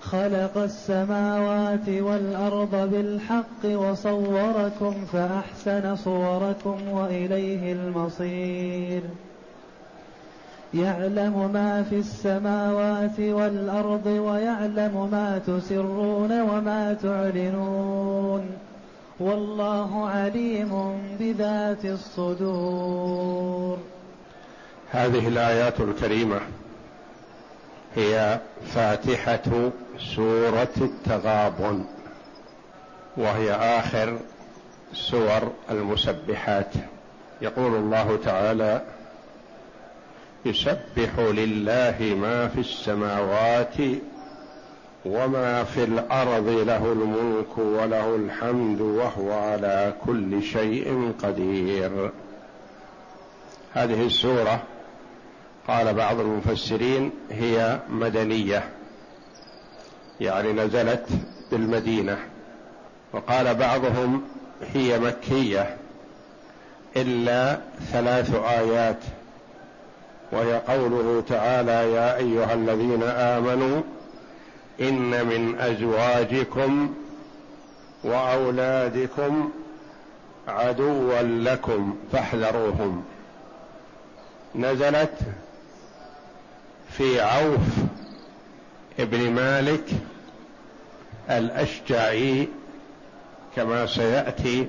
خلق السماوات والأرض بالحق وصوركم فأحسن صوركم وإليه المصير. يعلم ما في السماوات والأرض ويعلم ما تسرون وما تعلنون. والله عليم بذات الصدور. هذه الآيات الكريمة هي فاتحة سورة التغابن وهي آخر سور المسبحات. يقول الله تعالى يسبح لله ما في السماوات وما في الأرض له الملك وله الحمد وهو على كل شيء قدير. هذه السورة قال بعض المفسرين هي مدنية يعني نزلت بالمدينة وقال بعضهم هي مكية إلا ثلاث آيات وهي قوله تعالى يا أيها الذين آمنوا إن من أزواجكم وأولادكم عدوا لكم فاحذروهم. نزلت في عوف ابن مالك الأشجعي كما سيأتي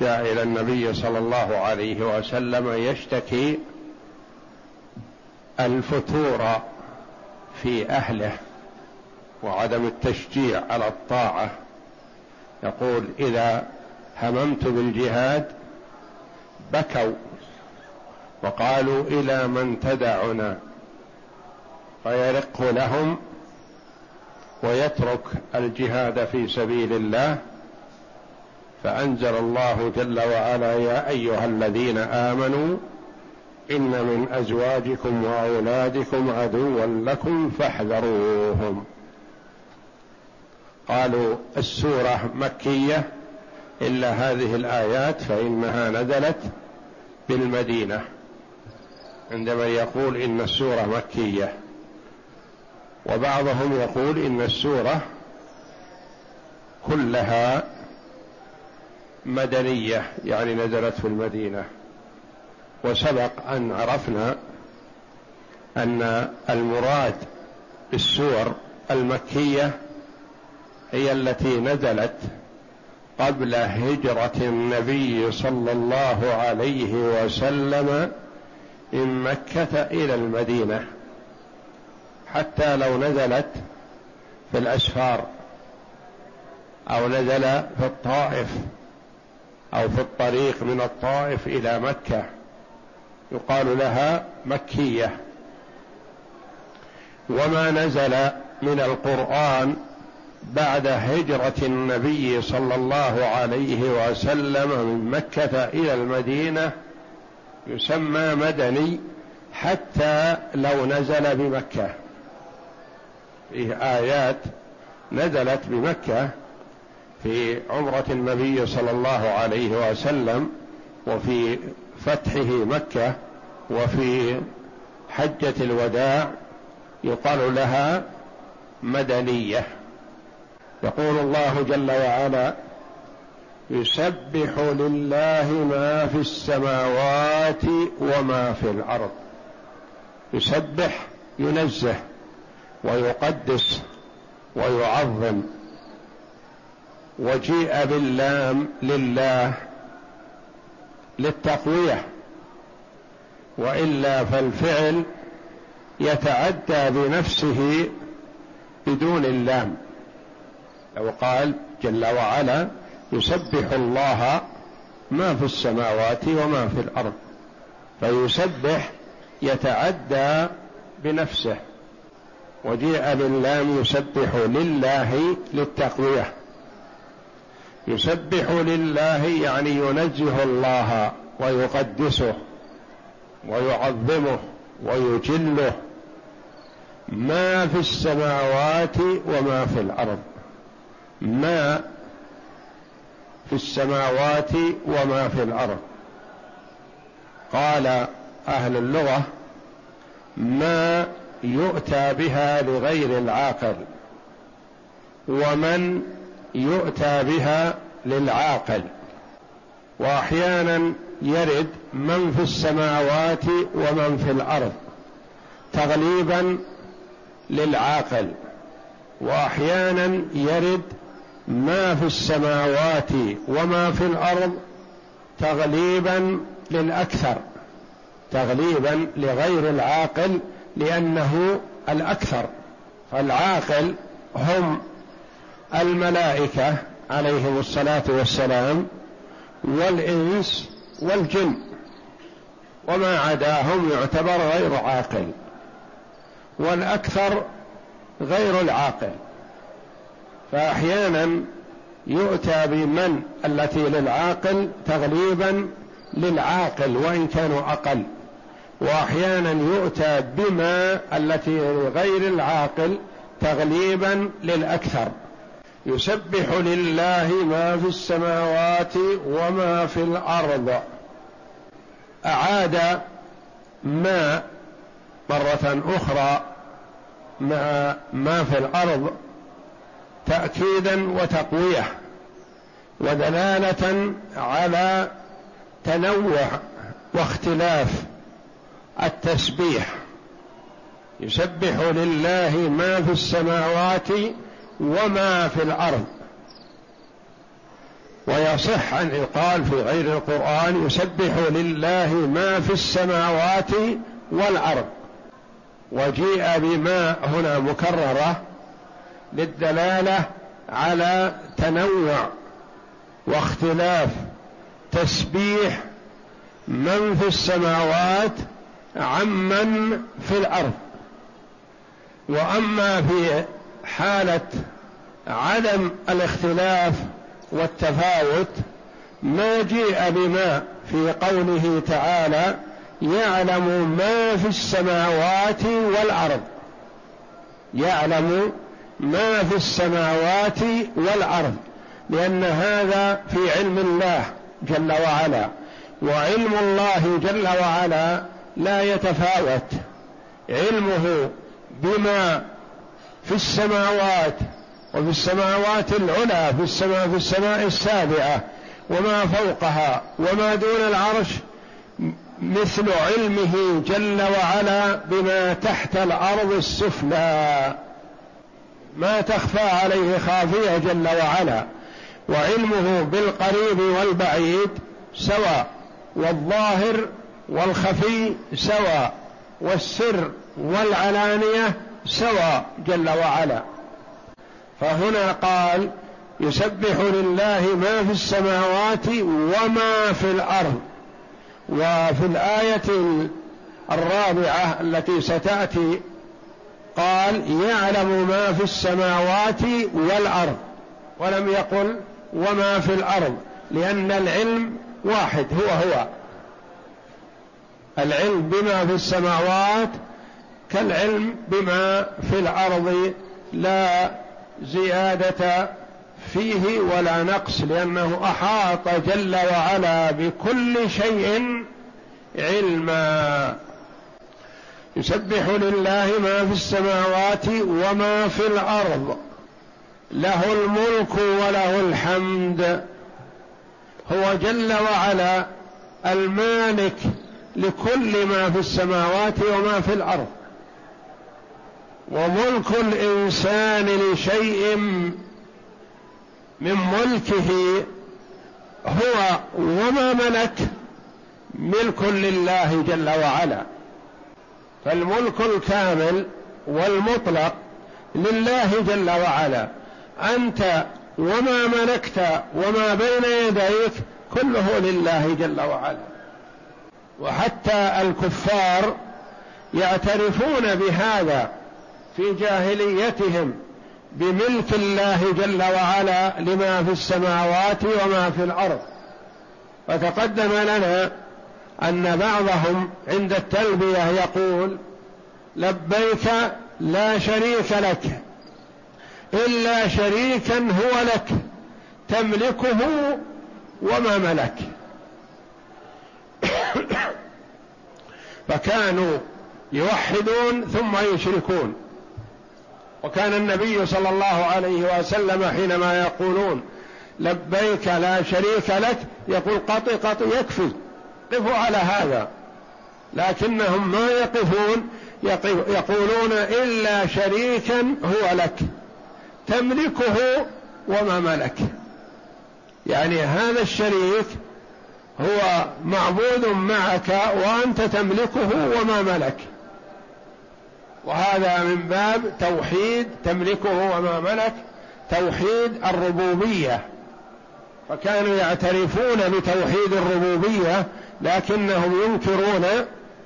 جاء إلى النبي صلى الله عليه وسلم يشتكي الفتور في أهله وعدم التشجيع على الطاعة. يقول إذا هممت بالجهاد بكوا وقالوا إلى من تدعنا. فيرق لهم ويترك الجهاد في سبيل الله. فأنزل الله جل وعلا يا أيها الذين آمنوا إن من أزواجكم وأولادكم عدوا لكم فاحذروهم. قالوا السورة مكية إلا هذه الآيات فإنها نزلت بالمدينة. عندما يقول إن السورة مكية وبعضهم يقول إن السورة كلها مدنية يعني نزلت في المدينة. وسبق أن عرفنا أن المراد بالسور المكية هي التي نزلت قبل هجرة النبي صلى الله عليه وسلم من مكة إلى المدينة. حتى لو نزلت في الأسفار أو نزل في الطائف أو في الطريق من الطائف إلى مكة يقال لها مكية. وما نزل من القرآن بعد هجرة النبي صلى الله عليه وسلم من مكة إلى المدينة يسمى مدني حتى لو نزل بمكة. فيه آيات نزلت بمكة في عمرة النبي صلى الله عليه وسلم وفي فتحه مكة وفي حجة الوداع يقال لها مدنية. يقول الله جل وعلا يسبح لله ما في السماوات وما في الأرض. يسبح ينزه. ويقدس ويعظم وجيء باللام لله للتقوية وإلا فالفعل يتعدى بنفسه بدون اللام. لو قال جل وعلا يسبح الله ما في السماوات وما في الأرض فيسبح يتعدى بنفسه. وجيء باللام يسبح لله للتقوية. يسبح لله يعني ينزه الله ويقدسه ويعظمه ويجله. ما في السماوات وما في الأرض. ما في السماوات وما في الأرض. قال أهل اللغة ما يؤتى بها لغير العاقل ومن يؤتى بها للعاقل. وأحيانا يرد من في السماوات ومن في الأرض تغليبا للعاقل. وأحيانا يرد ما في السماوات وما في الأرض تغليبا للأكثر تغليبا لغير العاقل لأنه الأكثر فالعاقل هم الملائكة عليهم الصلاة والسلام والإنس والجن وما عداهم يعتبر غير عاقل والأكثر غير العاقل. فأحيانا يؤتى بمن التي للعاقل تغليبا للعاقل وإن كانوا أقل. وأحيانا يؤتى بما التي لغير العاقل تغليبا للأكثر. يسبح لله ما في السماوات وما في الأرض. أعاد ما مرة أخرى مع ما في الأرض تاكيدا وتقوية ودلالة على تنوع واختلاف التسبيح. يسبح لله ما في السماوات وما في الأرض. ويصح ان يقال في غير القرآن يسبح لله ما في السماوات والأرض. وجيء بما هنا مكررة للدلالة على تنوع واختلاف تسبيح من في السماوات عمن في الأرض. وأما في حالة عدم الاختلاف والتفاوت ما جيء بما في قوله تعالى يعلم ما في السماوات والأرض. يعلم ما في السماوات والأرض. لأن هذا في علم الله جل وعلا. وعلم الله جل وعلا لا يتفاوت. علمه بما في السماوات وفي السماوات العلى في السماء في السماء السابعة وما فوقها وما دون العرش مثل علمه جل وعلا بما تحت الأرض السفلى. ما تخفى عليه خافية جل وعلا. وعلمه بالقريب والبعيد سواء. والظاهر والخفي سواء والسر والعلانية سواء جل وعلا. فهنا قال يسبح لله ما في السماوات وما في الأرض. وفي الآية الرابعة التي ستأتي قال يعلم ما في السماوات والأرض. ولم يقل وما في الأرض لأن العلم واحد هو هو. العلم بما في السماوات كالعلم بما في الأرض لا زيادة فيه ولا نقص لأنه أحاط جل وعلا بكل شيء علما. يسبح لله ما في السماوات وما في الأرض. له الملك وله الحمد. هو جل وعلا المالك لكل ما في السماوات وما في الأرض. وملك الإنسان لشيء من ملكه هو وما ملك ملك لله جل وعلا. فالملك الكامل والمطلق لله جل وعلا. أنت وما ملكت وما بين يديك كله لله جل وعلا. وحتى الكفار يعترفون بهذا في جاهليتهم بملك الله جل وعلا لما في السماوات وما في الأرض. وتقدم لنا أن بعضهم عند التلبية يقول لبيك لا شريك لك إلا شريكا هو لك تملكه وما ملك. فكانوا يوحدون ثم يشركون. وكان النبي صلى الله عليه وسلم حينما يقولون لبيك لا شريك لك يقول قط قط يكفي. قفوا على هذا. لكنهم ما يقفون يقولون إلا شريكا هو لك. تملكه وما ملك. يعني هذا الشريك هو معبود معك وأنت تملكه وما ملك. وهذا من باب توحيد تملكه وما ملك توحيد الربوبية. فكانوا يعترفون بتوحيد الربوبية لكنهم ينكرون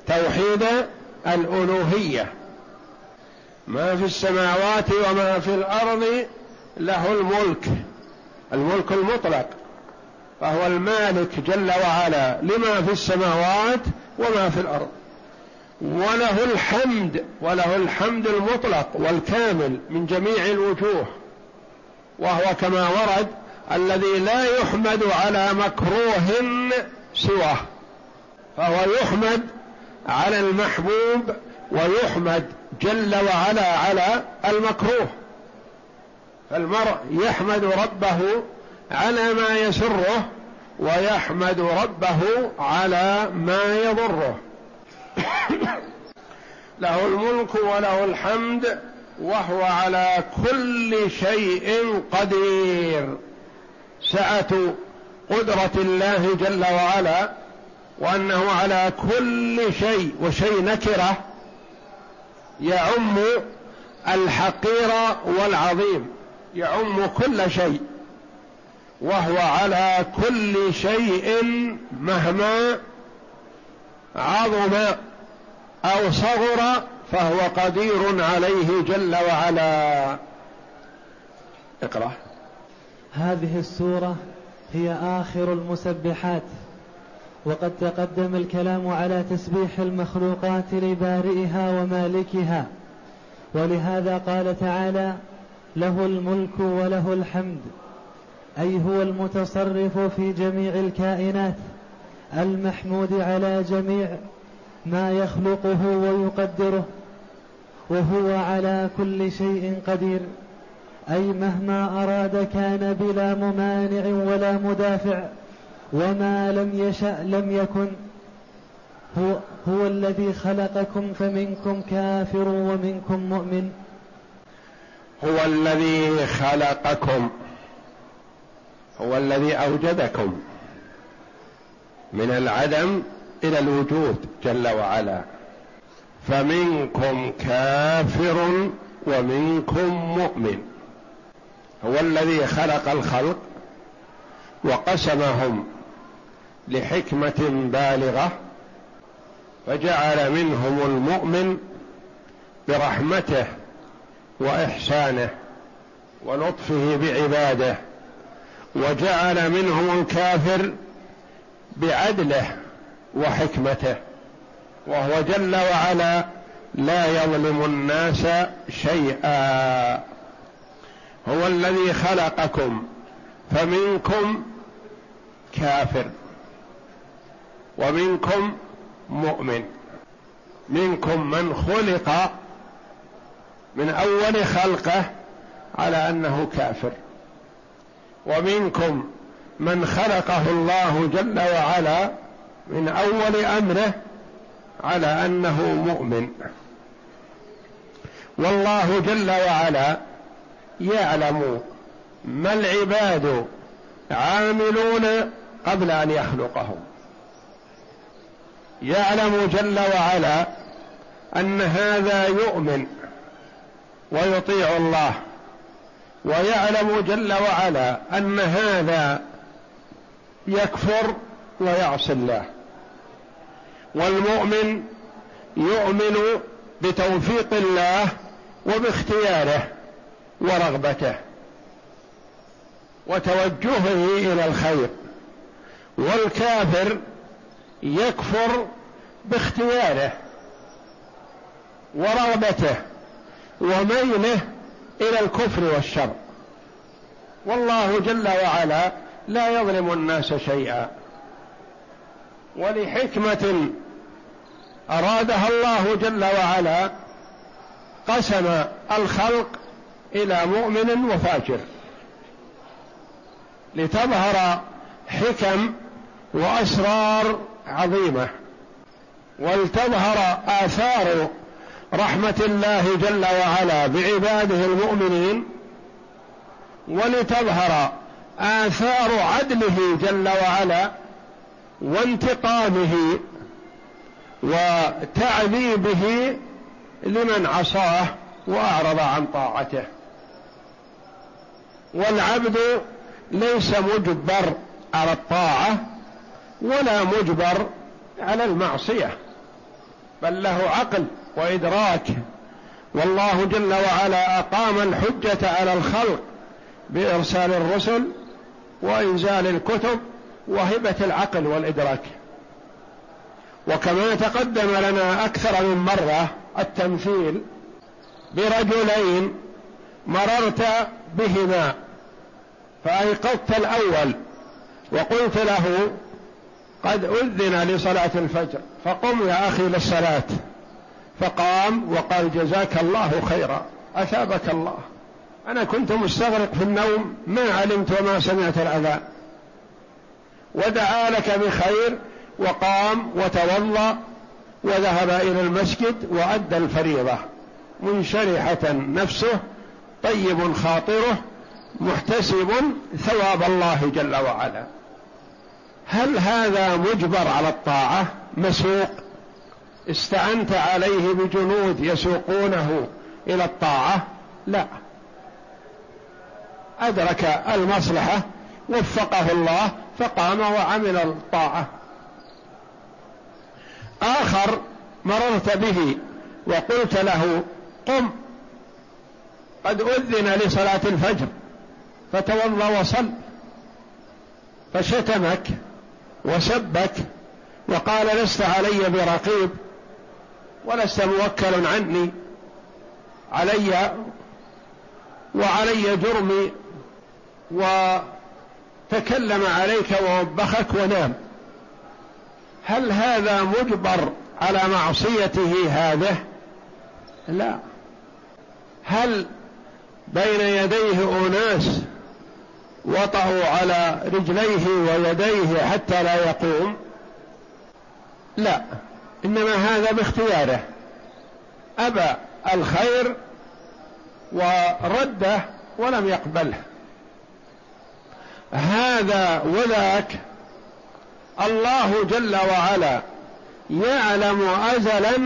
توحيد الألوهية. ما في السماوات وما في الأرض له الملك الملك المطلق. فهو المالك جل وعلا لما في السماوات وما في الأرض. وله الحمد وله الحمد المطلق والكامل من جميع الوجوه وهو كما ورد الذي لا يحمد على مكروه سواه. فهو يحمد على المحبوب ويحمد جل وعلا على المكروه. فالمرء يحمد ربه على ما يسره ويحمد ربه على ما يضره. له الملك وله الحمد وهو على كل شيء قدير. سعة قدرة الله جل وعلا وأنه على كل شيء وشيء نكرة يعم الحقير والعظيم يعم كل شيء. وهو على كل شيء مهما عظم أو صغر فهو قدير عليه جل وعلا. اقرأ. هذه السورة هي آخر المسبحات وقد تقدم الكلام على تسبيح المخلوقات لبارئها ومالكها. ولهذا قال تعالى له الملك وله الحمد. أي هو المتصرف في جميع الكائنات المحمود على جميع ما يخلقه ويقدره وهو على كل شيء قدير. أي مهما أراد كان بلا ممانع ولا مدافع وما لم يشأ لم يكن. هو, هو الذي خلقكم فمنكم كافر ومنكم مؤمن. هو الذي خلقكم. هو الذي أوجدكم من العدم إلى الوجود جل وعلا. فمنكم كافر ومنكم مؤمن. هو الذي خلق الخلق وقسمهم لحكمة بالغة فجعل منهم المؤمن برحمته وإحسانه ولطفه بعباده. وجعل منهم الكافر بعدله وحكمته وهو جل وعلا لا يظلم الناس شيئا. هو الذي خلقكم فمنكم كافر ومنكم مؤمن. منكم من خلق من أول خلقه على أنه كافر. ومنكم من خلقه الله جل وعلا من أول أمره على أنه مؤمن. والله جل وعلا يعلم ما العباد عاملون قبل أن يخلقهم. يعلم جل وعلا أن هذا يؤمن ويطيع الله. ويعلم جل وعلا أن هذا يكفر ويعصي الله. والمؤمن يؤمن بتوفيق الله وباختياره ورغبته وتوجهه إلى الخير. والكافر يكفر باختياره ورغبته وميله إلى الكفر والشر. والله جل وعلا لا يظلم الناس شيئا. ولحكمة أرادها الله جل وعلا قسم الخلق إلى مؤمن وفاجر. لتظهر حكم وأسرار عظيمة. ولتظهر آثار رحمة الله جل وعلا بعباده المؤمنين ولتظهر آثار عدله جل وعلا وانتقامه وتعذيبه لمن عصاه وأعرض عن طاعته. والعبد ليس مجبر على الطاعة ولا مجبر على المعصية. بل له عقل وإدراك. والله جل وعلا أقام الحجة على الخلق بإرسال الرسل وإنزال الكتب وهبة العقل والإدراك. وكما تقدم لنا أكثر من مرة التمثيل برجلين مررت بهما فأيقظت الأول وقلت له قد أذن لصلاه الفجر فقم يا أخي للصلاة. فقام وقال جزاك الله خيرا أثابك الله. أنا كنت مستغرق في النوم ما علمت وما سمعت الأذان. ودعا لك بخير وقام وتوضأ وذهب إلى المسجد وأدى الفريضة. منشرحة نفسه طيب خاطره محتسب ثواب الله جل وعلا. هل هذا مجبر على الطاعة؟ مسوق استعنت عليه بجنود يسوقونه إلى الطاعة؟ لا. أدرك المصلحة وفقه الله فقام وعمل الطاعة. آخر مررت به وقلت له قم. قد أذن لصلاة الفجر فتوضا وصل فشتمك. وسبك وقال لست علي برقيب ولست موكل عني علي وعلي جرمي وتكلم عليك ووبخك ونام. هل هذا مجبر على معصيته هذه؟ لا. هل بين يديه أناس وطأوا على رجليه ويديه حتى لا يقوم. لا إنما هذا باختياره. أبى الخير ورده ولم يقبله. هذا وذاك الله جل وعلا يعلم ازلا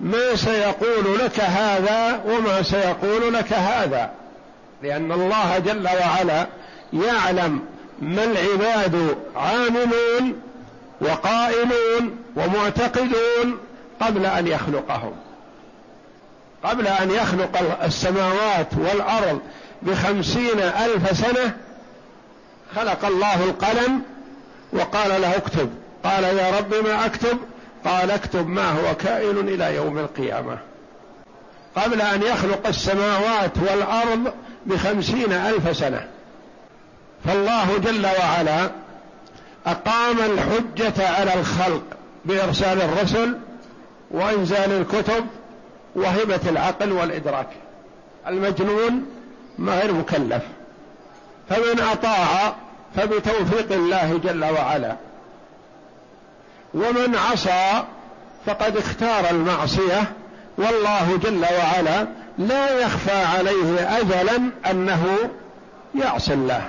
ما سيقول لك هذا وما سيقول لك هذا. لأن الله جل وعلا يعلم ما العباد عاملون وقائلون ومعتقدون قبل أن يخلقهم. قبل أن يخلق السماوات والأرض بخمسين ألف سنة خلق الله القلم وقال له اكتب. قال يا رب ما أكتب؟ قال اكتب ما هو كائن إلى يوم القيامة. قبل أن يخلق السماوات والأرض بخمسين ألف سنة. فالله جل وعلا أقام الحجة على الخلق بإرسال الرسل وإنزال الكتب وهبة العقل والإدراك. المجنون ما غير مكلف. فمن أطاع فبتوفيق الله جل وعلا. ومن عصى فقد اختار المعصية. والله جل وعلا لا يخفى عليه ازلا أنه يعصي الله.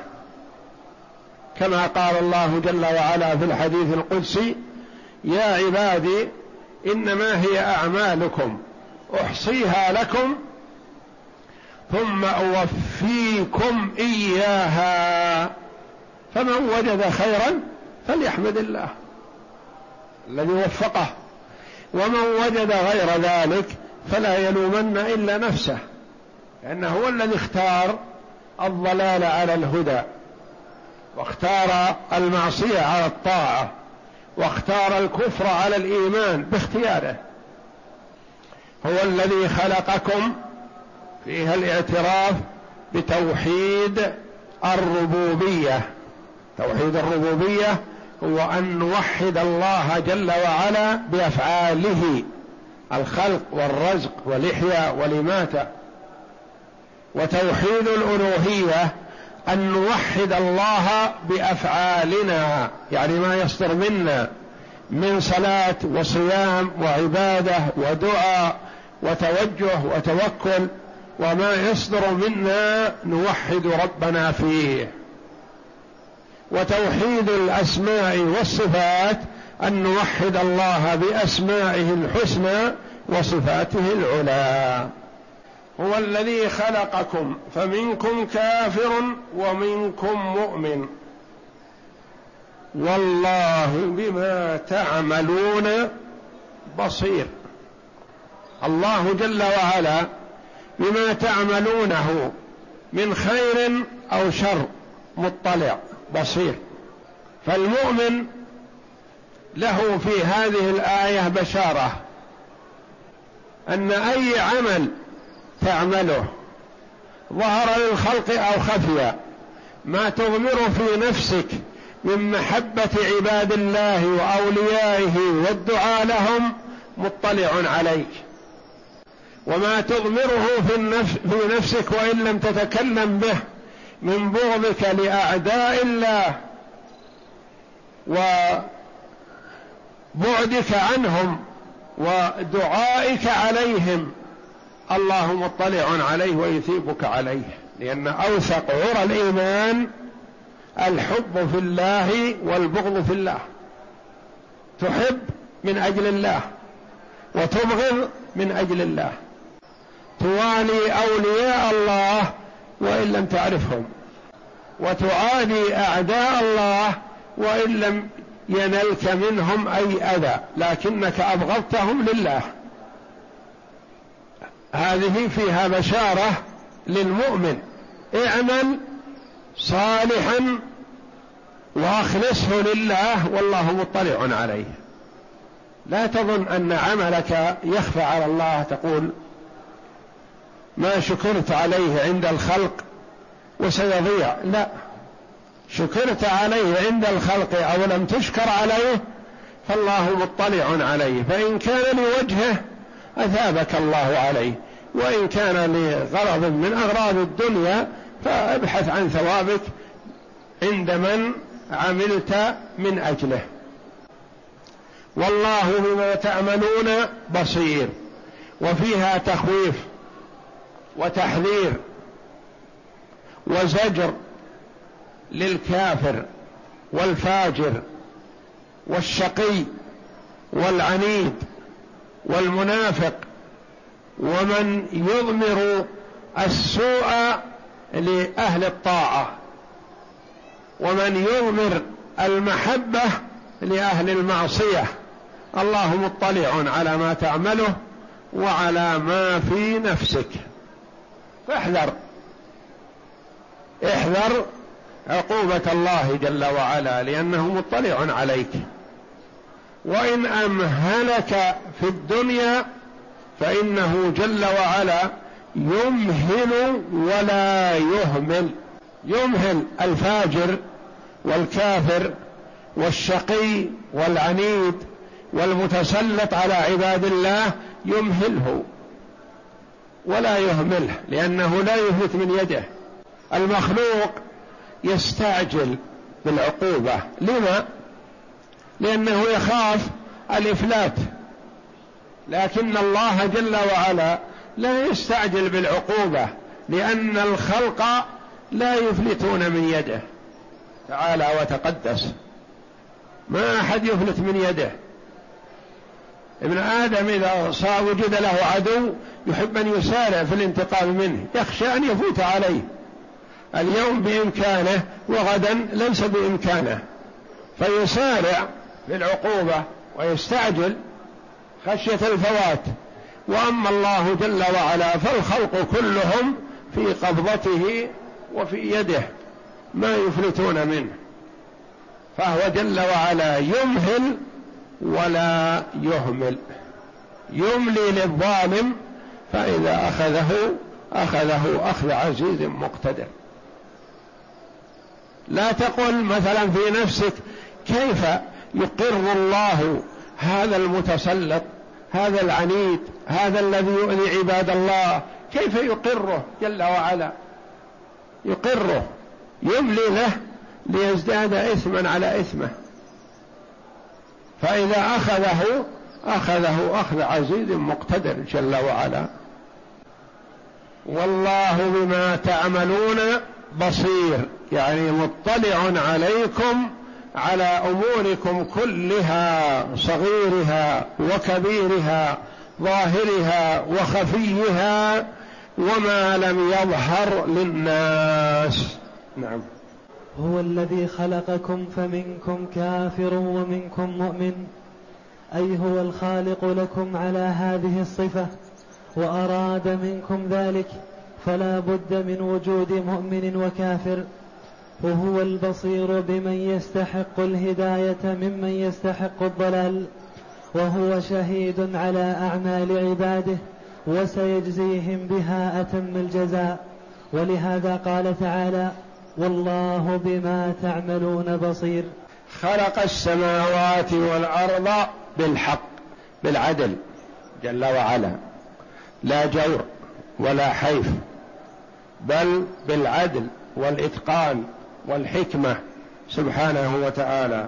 كما قال الله جل وعلا في الحديث القدسي يا عبادي إنما هي أعمالكم أحصيها لكم ثم أوفيكم إياها فمن وجد خيرا فليحمد الله. الذي وفقه. ومن وجد غير ذلك فلا يلومن إلا نفسه لأنه هو الذي اختار الضلال على الهدى. واختار المعصية على الطاعة واختار الكفر على الإيمان باختياره. هو الذي خلقكم فيها الاعتراف بتوحيد الربوبية. توحيد الربوبية هو أن نوحد الله جل وعلا بأفعاله الخلق والرزق والاحياء والاماته وتوحيد الألوهية أن نوحد الله بأفعالنا يعني ما يصدر منا من صلاة وصيام وعبادة ودعاء وتوجه وتوكل وما يصدر منا نوحد ربنا فيه. وتوحيد الأسماء والصفات أن نوحد الله بأسمائه الحسنى وصفاته العلى. هو الذي خلقكم فمنكم كافر ومنكم مؤمن. والله بما تعملون بصير. الله جل وعلا بما تعملونه من خير أو شر مطلع بصير. فالمؤمن له في هذه الآية بشارة أن أي عمل تعمله. ظهر للخلق أو خفي. ما تضمر في نفسك من محبة عباد الله وأوليائه والدعاء لهم مطلع عليك. وما تضمره في, النفس في نفسك وإن لم تتكلم به من بغضك لأعداء الله وبعدك عنهم ودعائك عليهم. الله مطلع عليه ويثيبك عليه. لأن أوثق عرى الإيمان الحب في الله والبغض في الله. تحب من أجل الله وتبغض من أجل الله. توالي أولياء الله وإن لم تعرفهم. وتعادي أعداء الله وإن لم ينلك منهم أي أذى. لكنك أبغضتهم لله. هذه فيها بشارة للمؤمن. اعمل صالحا واخلصه لله والله مطلع عليه. لا تظن أن عملك يخفى على الله تقول ما شكرت عليه عند الخلق وسيضيع. لا. شكرت عليه عند الخلق أو لم تشكر عليه فالله مطلع عليه. فإن كان لوجهه أثابك الله عليه. وإن كان لغرض من أغراض الدنيا فابحث عن ثوابك عند من عملت من أجله. والله بما تعملون بصير. وفيها تخويف وتحذير وزجر للكافر والفاجر والشقي والعنيد والمنافق ومن يضمر السوء لأهل الطاعة ومن يضمر المحبة لأهل المعصية الله مطلع على ما تعمله وعلى ما في نفسك فاحذر احذر عقوبة الله جل وعلا لأنه مطلع عليك وإن أمهلك في الدنيا فإنه جل وعلا يمهل ولا يهمل. يمهل الفاجر والكافر والشقي والعنيد والمتسلط على عباد الله يمهله ولا يهمله لأنه لا يفلت من يده. المخلوق يستعجل بالعقوبة. لما؟ لأنه يخاف الإفلات. لكن الله جل وعلا لا يستعجل بالعقوبة لأن الخلق لا يفلتون من يده. تعالى وتقدس. ما أحد يفلت من يده. ابن آدم إذا صار وجد له عدو يحب أن يسارع في الانتقام منه. يخشى أن يفوت عليه. اليوم بإمكانه وغدا ليس بإمكانه. فيسارع في العقوبة ويستعجل خشية الفوات. وأما الله جل وعلا فالخلق كلهم في قبضته وفي يده ما يفلتون منه. فهو جل وعلا يمهل ولا يهمل. يملي للظالم فإذا أخذه أخذه أخذ عزيز مقتدر. لا تقل مثلا في نفسك كيف يقر الله هذا المتسلط هذا العنيد هذا الذي يؤذي عباد الله. كيف يقره جل وعلا؟ يقره يملي له ليزداد اثما على إثمه. فإذا أخذه أخذه أخذ عزيز مقتدر جل وعلا. والله بما تعملون بصير يعني مطلع عليكم على أموركم كلها صغيرها وكبيرها ظاهرها وخفيها وما لم يظهر للناس. نعم. هو الذي خلقكم فمنكم كافر ومنكم مؤمن أي هو الخالق لكم على هذه الصفة وأراد منكم ذلك فلا بد من وجود مؤمن وكافر. وهو البصير بمن يستحق الهداية ممن يستحق الضلال وهو شهيد على أعمال عباده وسيجزيهم بها أتم الجزاء. ولهذا قال تعالى والله بما تعملون بصير خلق السماوات والأرض بالحق بالعدل جل وعلا لا جور ولا حيف بل بالعدل والإتقان والحكمة سبحانه وتعالى.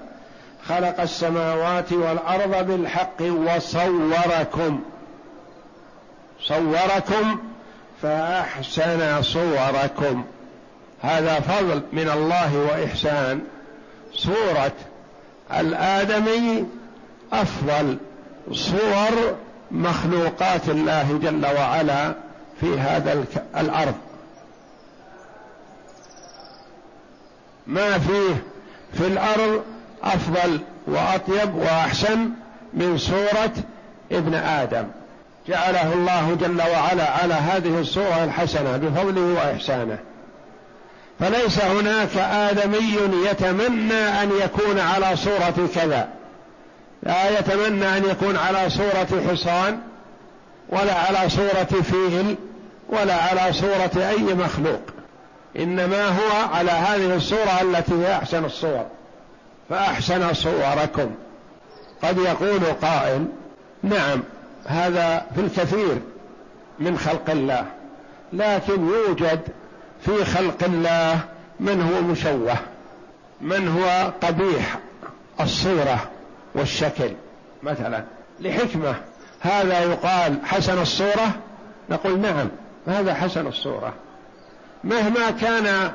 خلق السماوات والأرض بالحق وصوركم. صوركم فأحسن صوركم. هذا فضل من الله وإحسان. صوره الآدمي أفضل صور مخلوقات الله جل وعلا في هذا الأرض. ما فيه في الأرض أفضل وأطيب وأحسن من صوره ابن آدم. جعله الله جل وعلا على هذه الصورة الحسنة بفضله وإحسانه. فليس هناك آدمي يتمنى أن يكون على صورة كذا. لا يتمنى أن يكون على صورة حصان ولا على صورة فيل ولا على صورة أي مخلوق. إنما هو على هذه الصورة التي هي أحسن الصور. فأحسن صوركم. قد يقول قائل نعم هذا في الكثير من خلق الله لكن يوجد في خلق الله من هو مشوه من هو قبيح الصورة والشكل. مثلا لحكمة هذا يقال حسن الصورة؟ نقول نعم هذا حسن الصورة. مهما كان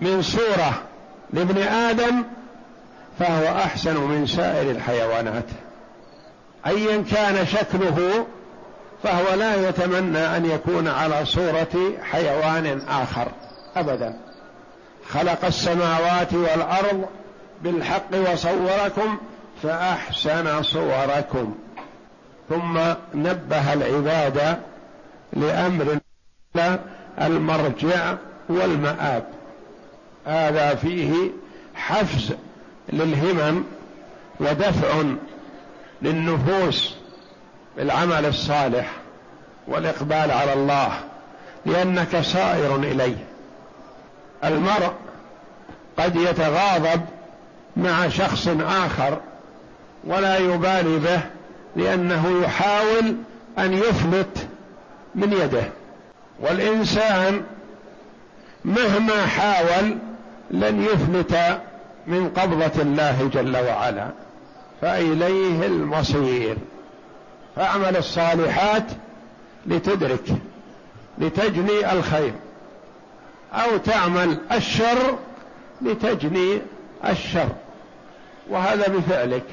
من صورة لابن آدم فهو أحسن من سائر الحيوانات. ايا كان شكله فهو لا يتمنى أن يكون على صورة حيوان آخر ابدا. خلق السماوات والأرض بالحق وصوركم فأحسن صوركم. ثم نبه العباد لأمر المرجع والمآب. هذا فيه حفز للهمم ودفع للنفوس بالعمل الصالح والإقبال على الله لأنك صائر إليه. المرء قد يتغاضب مع شخص آخر ولا يبالي به لأنه يحاول أن يفلت من يده. والإنسان مهما حاول لن يفلت من قبضة الله جل وعلا فإليه المصير. فاعمل الصالحات لتدرك لتجني الخير أو تعمل الشر لتجني الشر. وهذا بفعلك.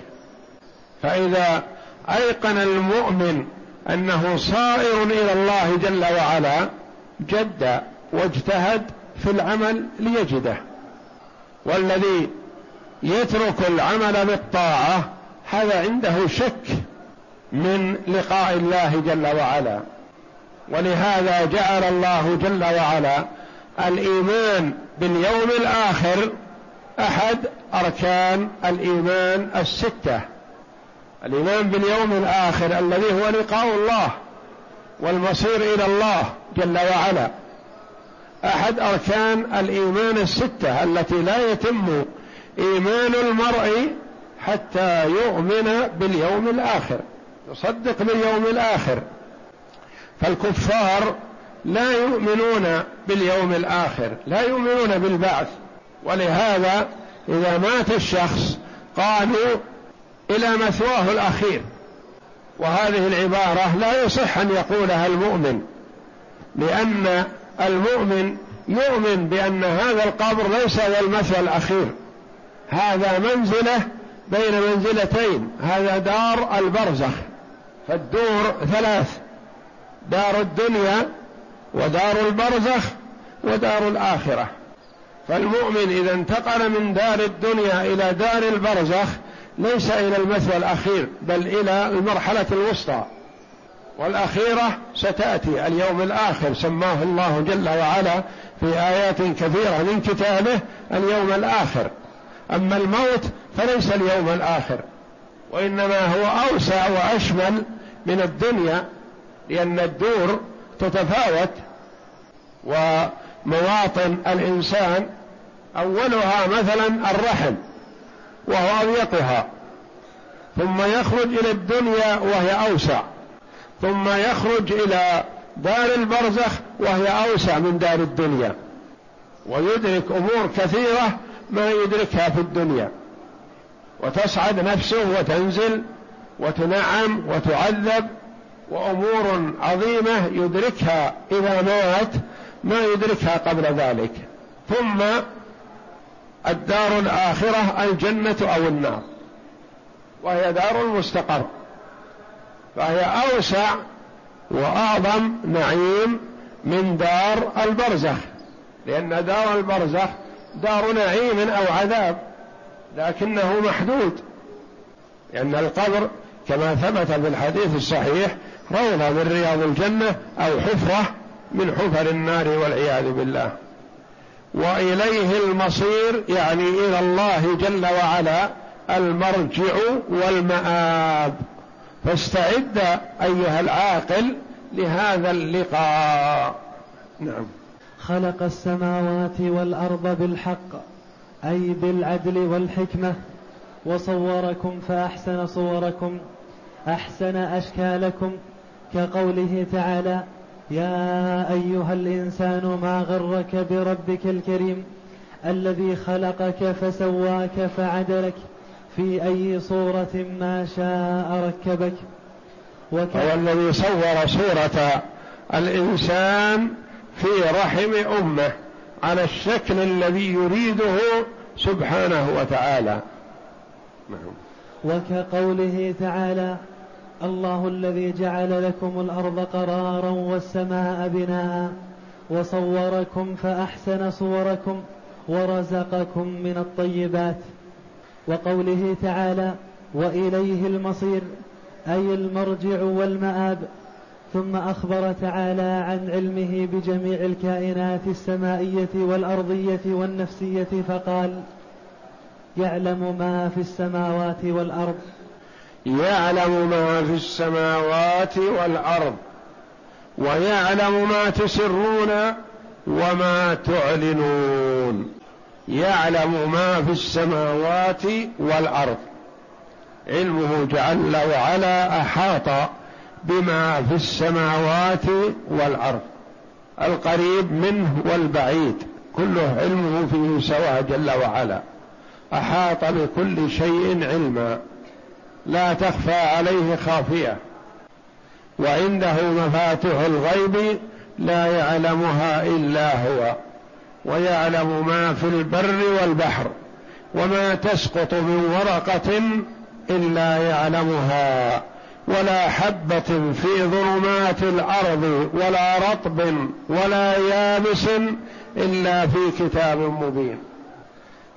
فإذا أيقن المؤمن أنه صائر إلى الله جل وعلا جد واجتهد في العمل ليجده. والذي يترك العمل بالطاعة هذا عنده شك من لقاء الله جل وعلا. ولهذا جعل الله جل وعلا الإيمان باليوم الآخر أحد أركان الإيمان الستة. الإيمان باليوم الآخر الذي هو لقاء الله والمصير إلى الله جل وعلا. أحد أركان الإيمان الستة التي لا يتم إيمان المرء حتى يؤمن باليوم الآخر يصدق باليوم الآخر. فالكفار لا يؤمنون باليوم الآخر لا يؤمنون بالبعث. ولهذا إذا مات الشخص قالوا إلى مثواه الأخير. وهذه العبارة لا يصح أن يقولها المؤمن لأن المؤمن يؤمن بأن هذا القبر ليس هو المثوى الأخير. هذا منزلة بين منزلتين. هذا دار البرزخ فالدور ثلاث دار الدنيا ودار البرزخ ودار الآخرة. فالمؤمن إذا انتقل من دار الدنيا إلى دار البرزخ ليس إلى المثوى الأخير بل إلى المرحلة الوسطى. والأخيرة ستأتي اليوم الآخر سماه الله جل وعلا في آيات كثيرة من كتابه اليوم الآخر. أما الموت فليس اليوم الآخر وإنما هو أوسع وأشمل من الدنيا لأن الدور تتفاوت. ومواطن الإنسان أولها مثلا الرحم. وهو اضيقها ثم يخرج إلى الدنيا وهي أوسع. ثم يخرج إلى دار البرزخ وهي أوسع من دار الدنيا. ويدرك أمور كثيرة ما يدركها في الدنيا. وتصعد نفسه وتنزل وتنعم وتعذب. وأمور عظيمة يدركها إذا مات ما يدركها قبل ذلك. ثم الدار الآخرة الجنة أو النار. وهي دار المستقر. فهي أوسع وأعظم نعيم من دار البرزخ. لأن دار البرزخ دار نعيم أو عذاب لكنه محدود. لأن القبر كما ثبت في الحديث الصحيح روضة من رياض الجنة أو حفرة من حفر النار والعياذ بالله. وإليه المصير يعني إلى الله جل وعلا المرجع والمآب. فاستعد أيها العاقل لهذا اللقاء. نعم. خلق السماوات والأرض بالحق أي بالعدل والحكمة وصوركم فأحسن صوركم أحسن أشكالكم كقوله تعالى يا أيها الإنسان ما غرك بربك الكريم الذي خلقك فسواك فعدلك في أي صورة ما شاء ركبك. هو الذي صور صورة الإنسان في رحم أمه على الشكل الذي يريده سبحانه وتعالى نعم وكقوله تعالى الله الذي جعل لكم الأرض قرارا والسماء بناء وصوركم فأحسن صوركم ورزقكم من الطيبات وقوله تعالى وإليه المصير أي المرجع والمآب ثم أخبر تعالى عن علمه بجميع الكائنات السمائية والأرضية والنفسية فقال يعلم ما في السماوات والأرض يعلم ما في السماوات والأرض ويعلم ما تسرون وما تعلنون. يعلم ما في السماوات والأرض. علمه جل وعلا أحاط بما في السماوات والأرض. القريب منه والبعيد كله علمه فيه سواء جل وعلا. أحاط بكل شيء علما. لا تخفى عليه خافية. وعنده مفاتح الغيب لا يعلمها إلا هو ويعلم ما في البر والبحر وما تسقط من ورقة إلا يعلمها ولا حبة في ظلمات الأرض ولا رطب ولا يابس إلا في كتاب مبين.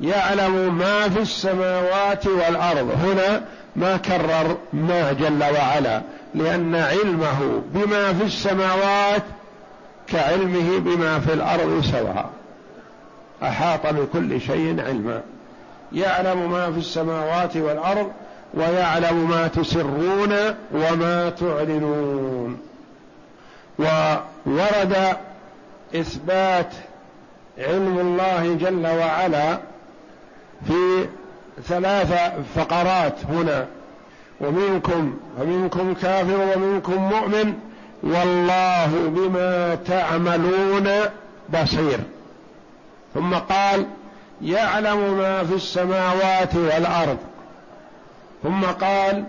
يعلم ما في السماوات والأرض. هنا ما كرر ما جل وعلا لأن علمه بما في السماوات كعلمه بما في الأرض سواء. أحاط بكل شيء علما. يعلم ما في السماوات والأرض ويعلم ما تسرون وما تعلنون. وورد إثبات علم الله جل وعلا في ثلاث فقرات هنا. ومنكم ومنكم كافر ومنكم مؤمن والله بما تعملون بصير. ثم قال يعلم ما في السماوات والأرض. ثم قال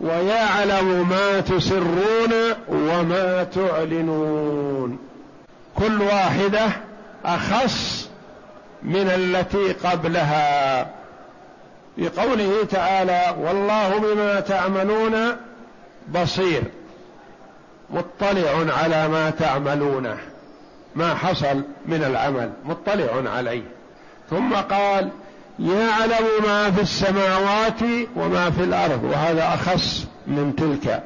ويعلم ما تسرون وما تعلنون. كل واحدة أخص من التي قبلها. بقوله تعالى والله بما تعملون بصير مطلع على ما تعملونه ما حصل من العمل مطلع عليه ثم قال يعلم ما في السماوات وما في الأرض وهذا أخص من تلك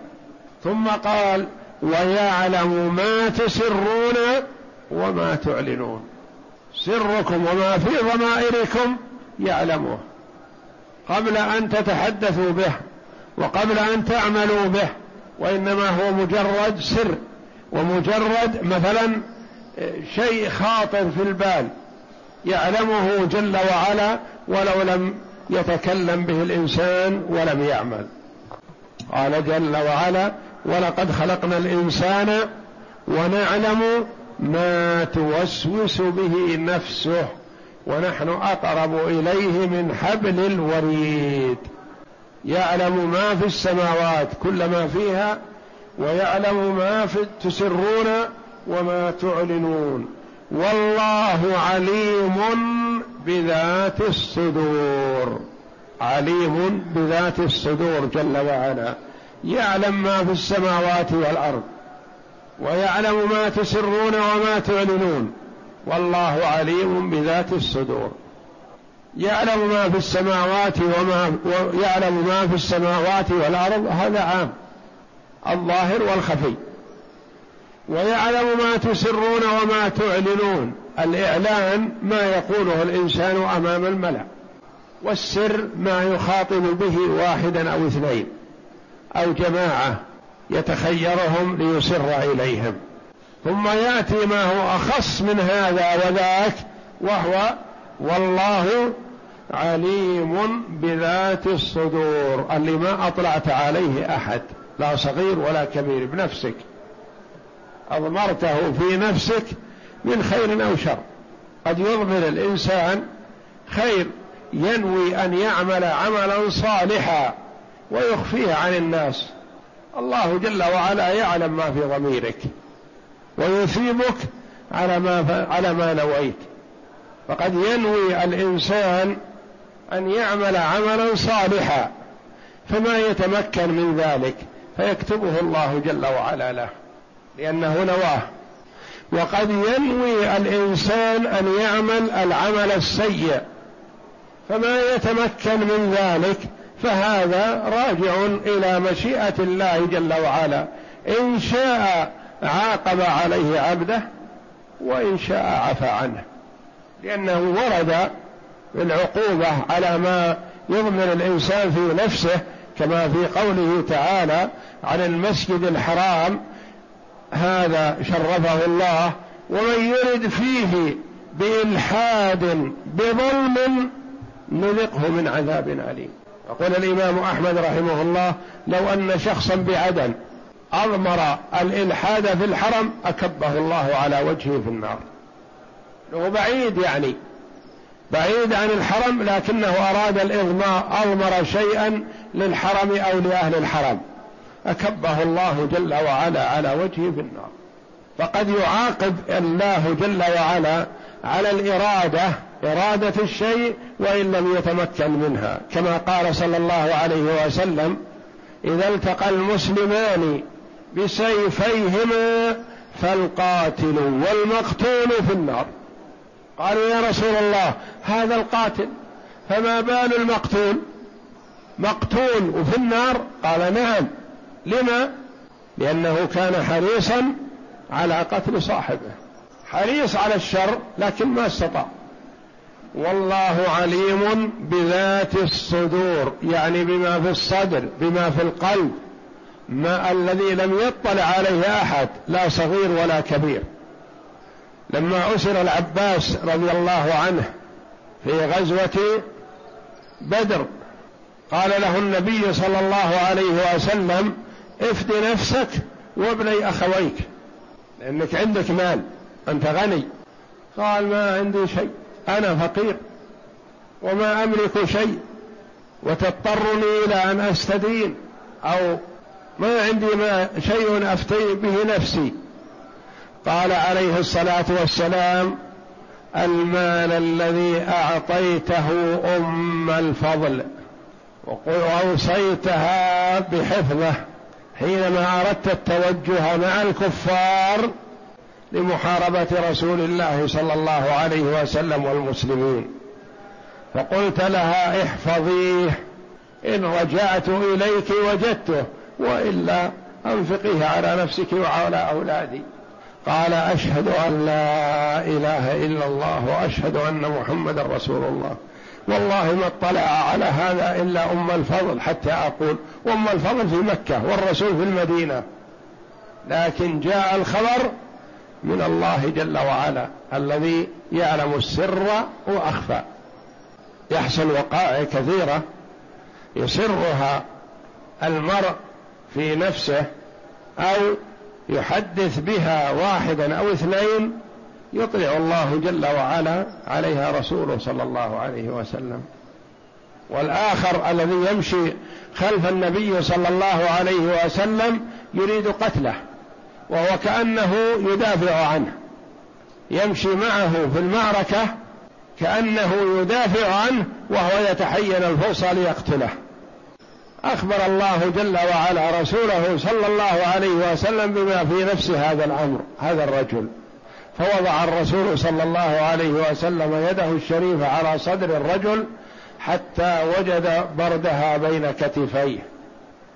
ثم قال ويعلم ما تسرون وما تعلنون سركم وما في ضمائركم يعلمه قبل أن تتحدثوا به وقبل أن تعملوا به وإنما هو مجرد سر ومجرد مثلا شيء خاطر في البال يعلمه جل وعلا ولو لم يتكلم به الإنسان ولم يعمل. قال جل وعلا ولقد خلقنا الإنسان ونعلم ما توسوس به نفسه ونحن أقرب إليه من حبل الوريد. يعلم ما في السماوات كل ما فيها ويعلم ما في تسرون وما تعلنون. والله عليم بذات الصدور. عليم بذات الصدور جل وعلا. يعلم ما في السماوات والأرض ويعلم ما تسرون وما تعلنون. والله عليم بذات الصدور. يعلم ما في السماوات وما يعلم ما في السماوات والأرض هذا عام. الظاهر والخفي. ويعلم ما تسرون وما تعلنون. الإعلان ما يقوله الإنسان أمام الملأ. والسر ما يخاطب به واحدا أو اثنين. أو جماعة يتخيرهم ليسر إليهم. ثم يأتي ما هو أخص من هذا وذاك وهو والله عليم بذات الصدور اللي ما أطلعت عليه أحد لا صغير ولا كبير بنفسك. أضمرته في نفسك من خير أو شر. قد يضمر الإنسان خير ينوي أن يعمل عملا صالحا ويخفيه عن الناس. الله جل وعلا يعلم ما في ضميرك. ويثيبك على ما على ما نويت. فقد ينوي الإنسان أن يعمل عملا صالحا فما يتمكن من ذلك فيكتبه الله جل وعلا له لأنه نواه. وقد ينوي الإنسان أن يعمل العمل السيء فما يتمكن من ذلك فهذا راجع إلى مشيئة الله جل وعلا. إن شاء عاقب عليه عبده وإن شاء عفى عنه. لأنه ورد العقوبة على ما يضمن الإنسان في نفسه كما في قوله تعالى عن المسجد الحرام هذا شرفه الله ومن يرد فيه بإلحاد بظلم نذقه من عذاب أليم. يقول الإمام أحمد رحمه الله لو أن شخصا بعدن أضمر الإلحاد في الحرم أكبه الله على وجهه في النار. هو بعيد يعني بعيد عن الحرم لكنه أراد الإضمار أضمر شيئا للحرم أو لأهل الحرم. أكبه الله جل وعلا على وجهه في النار. فقد يعاقب الله جل وعلا على الإرادة إرادة الشيء وإن لم يتمكن منها. كما قال صلى الله عليه وسلم إذا التقى المسلمان بسيفيهما فالقاتل والمقتول في النار. قالوا يا رسول الله هذا القاتل فما بال المقتول؟ مقتول وفي النار؟ قال نعم. لما؟ لأنه كان حريصا على قتل صاحبه. حريص على الشر لكن ما استطاع. والله عليم بذات الصدور يعني بما في الصدر بما في القلب. ما الذي لم يطلع عليه أحد لا صغير ولا كبير. لما أسر العباس رضي الله عنه في غزوة بدر قال له النبي صلى الله عليه وسلم افد نفسك وابني أخويك لأنك عندك مال أنت غني. قال ما عندي شيء أنا فقير وما أملك شيء وتضطرني إلى أن أستدين أو ما عندي ما شيء أفتي به نفسي. قال عليه الصلاة والسلام المال الذي أعطيته أم الفضل وأوصيتها بحفظه حينما أردت التوجه مع الكفار لمحاربة رسول الله صلى الله عليه وسلم والمسلمين. فقلت لها احفظيه إن رجعت إليك وجدته. وإلا أنفقيه على نفسك وعلى أولادي. قال أشهد أن لا إله إلا الله وأشهد أن محمدا رسول الله. والله ما اطلع على هذا إلا أم الفضل حتى أقول ام الفضل في مكة والرسول في المدينة. لكن جاء الخبر من الله جل وعلا الذي يعلم السر وأخفى. يحصل وقائع كثيرة يسرها المرء في نفسه أو يحدث بها واحدا أو اثنين يطلع الله جل وعلا عليها رسوله صلى الله عليه وسلم. والآخر الذي يمشي خلف النبي صلى الله عليه وسلم يريد قتله وهو كأنه يدافع عنه. يمشي معه في المعركة كأنه يدافع عنه وهو يتحين الفرصة ليقتله. أخبر الله جل وعلا رسوله صلى الله عليه وسلم بما في نفس هذا الأمر هذا الرجل. فوضع الرسول صلى الله عليه وسلم يده الشريفه على صدر الرجل حتى وجد بردها بين كتفيه.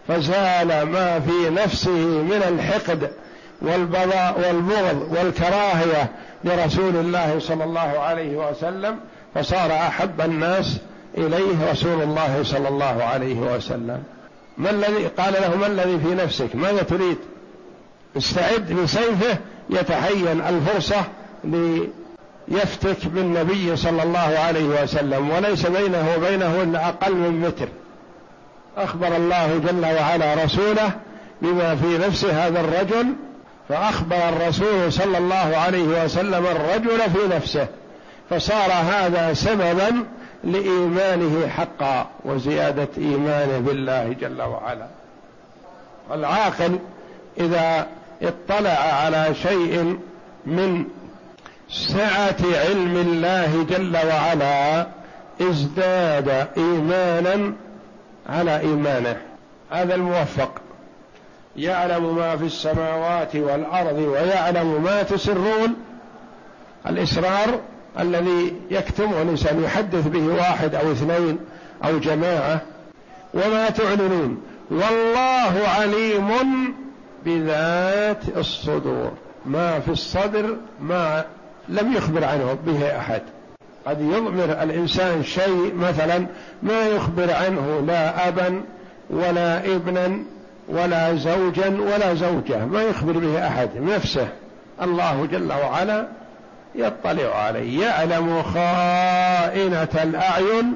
فزال ما في نفسه من الحقد والبغض والكراهية لرسول الله صلى الله عليه وسلم فصار أحب الناس إليه رسول الله صلى الله عليه وسلم. ما الذي قال له ما الذي في نفسك؟ ماذا تريد؟ استعد بسيفه يتحين الفرصة ليفتك بالنبي صلى الله عليه وسلم. وليس بينه وبينه الا أقل من متر أخبر الله جل وعلا رسوله بما في نفس هذا الرجل فأخبر الرسول صلى الله عليه وسلم الرجل في نفسه فصار هذا سببا لإيمانه حقا وزيادة إيمانه بالله جل وعلا. العاقل إذا اطلع على شيء من سعة علم الله جل وعلا ازداد إيمانا على إيمانه. هذا الموفق. يعلم ما في السماوات والأرض ويعلم ما تسرون. الاسرار الذي يكتمه الإنسان يحدث به واحد أو اثنين أو جماعة. وما تعلنون والله عليم بذات الصدور. ما في الصدر ما لم يخبر عنه به أحد. قد يضمر الإنسان شيء مثلا ما يخبر عنه لا ابا ولا ابنا ولا زوجا ولا زوجة ما يخبر به أحد نفسه. الله جل وعلا يطلع عليه يعلم خائنة الأعين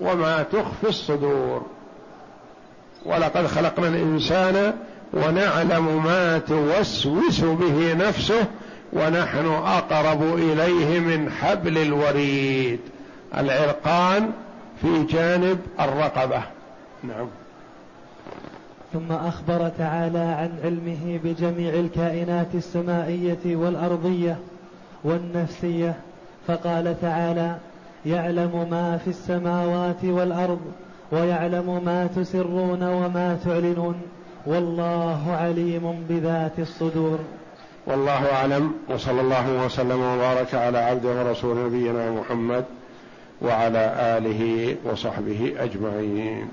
وما تخفي الصدور. ولقد خلقنا الإنسان ونعلم ما توسوس به نفسه ونحن أقرب إليه من حبل الوريد. العرقان في جانب الرقبة. نعم. ثم أخبر تعالى عن علمه بجميع الكائنات السمائيه والأرضية. والنفسية فقال تعالى يعلم ما في السماوات والأرض ويعلم ما تسرون وما تعلنون والله عليم بذات الصدور. والله أعلم وصلى الله وسلم وبارك على عبده ورسول نبينا محمد وعلى آله وصحبه أجمعين.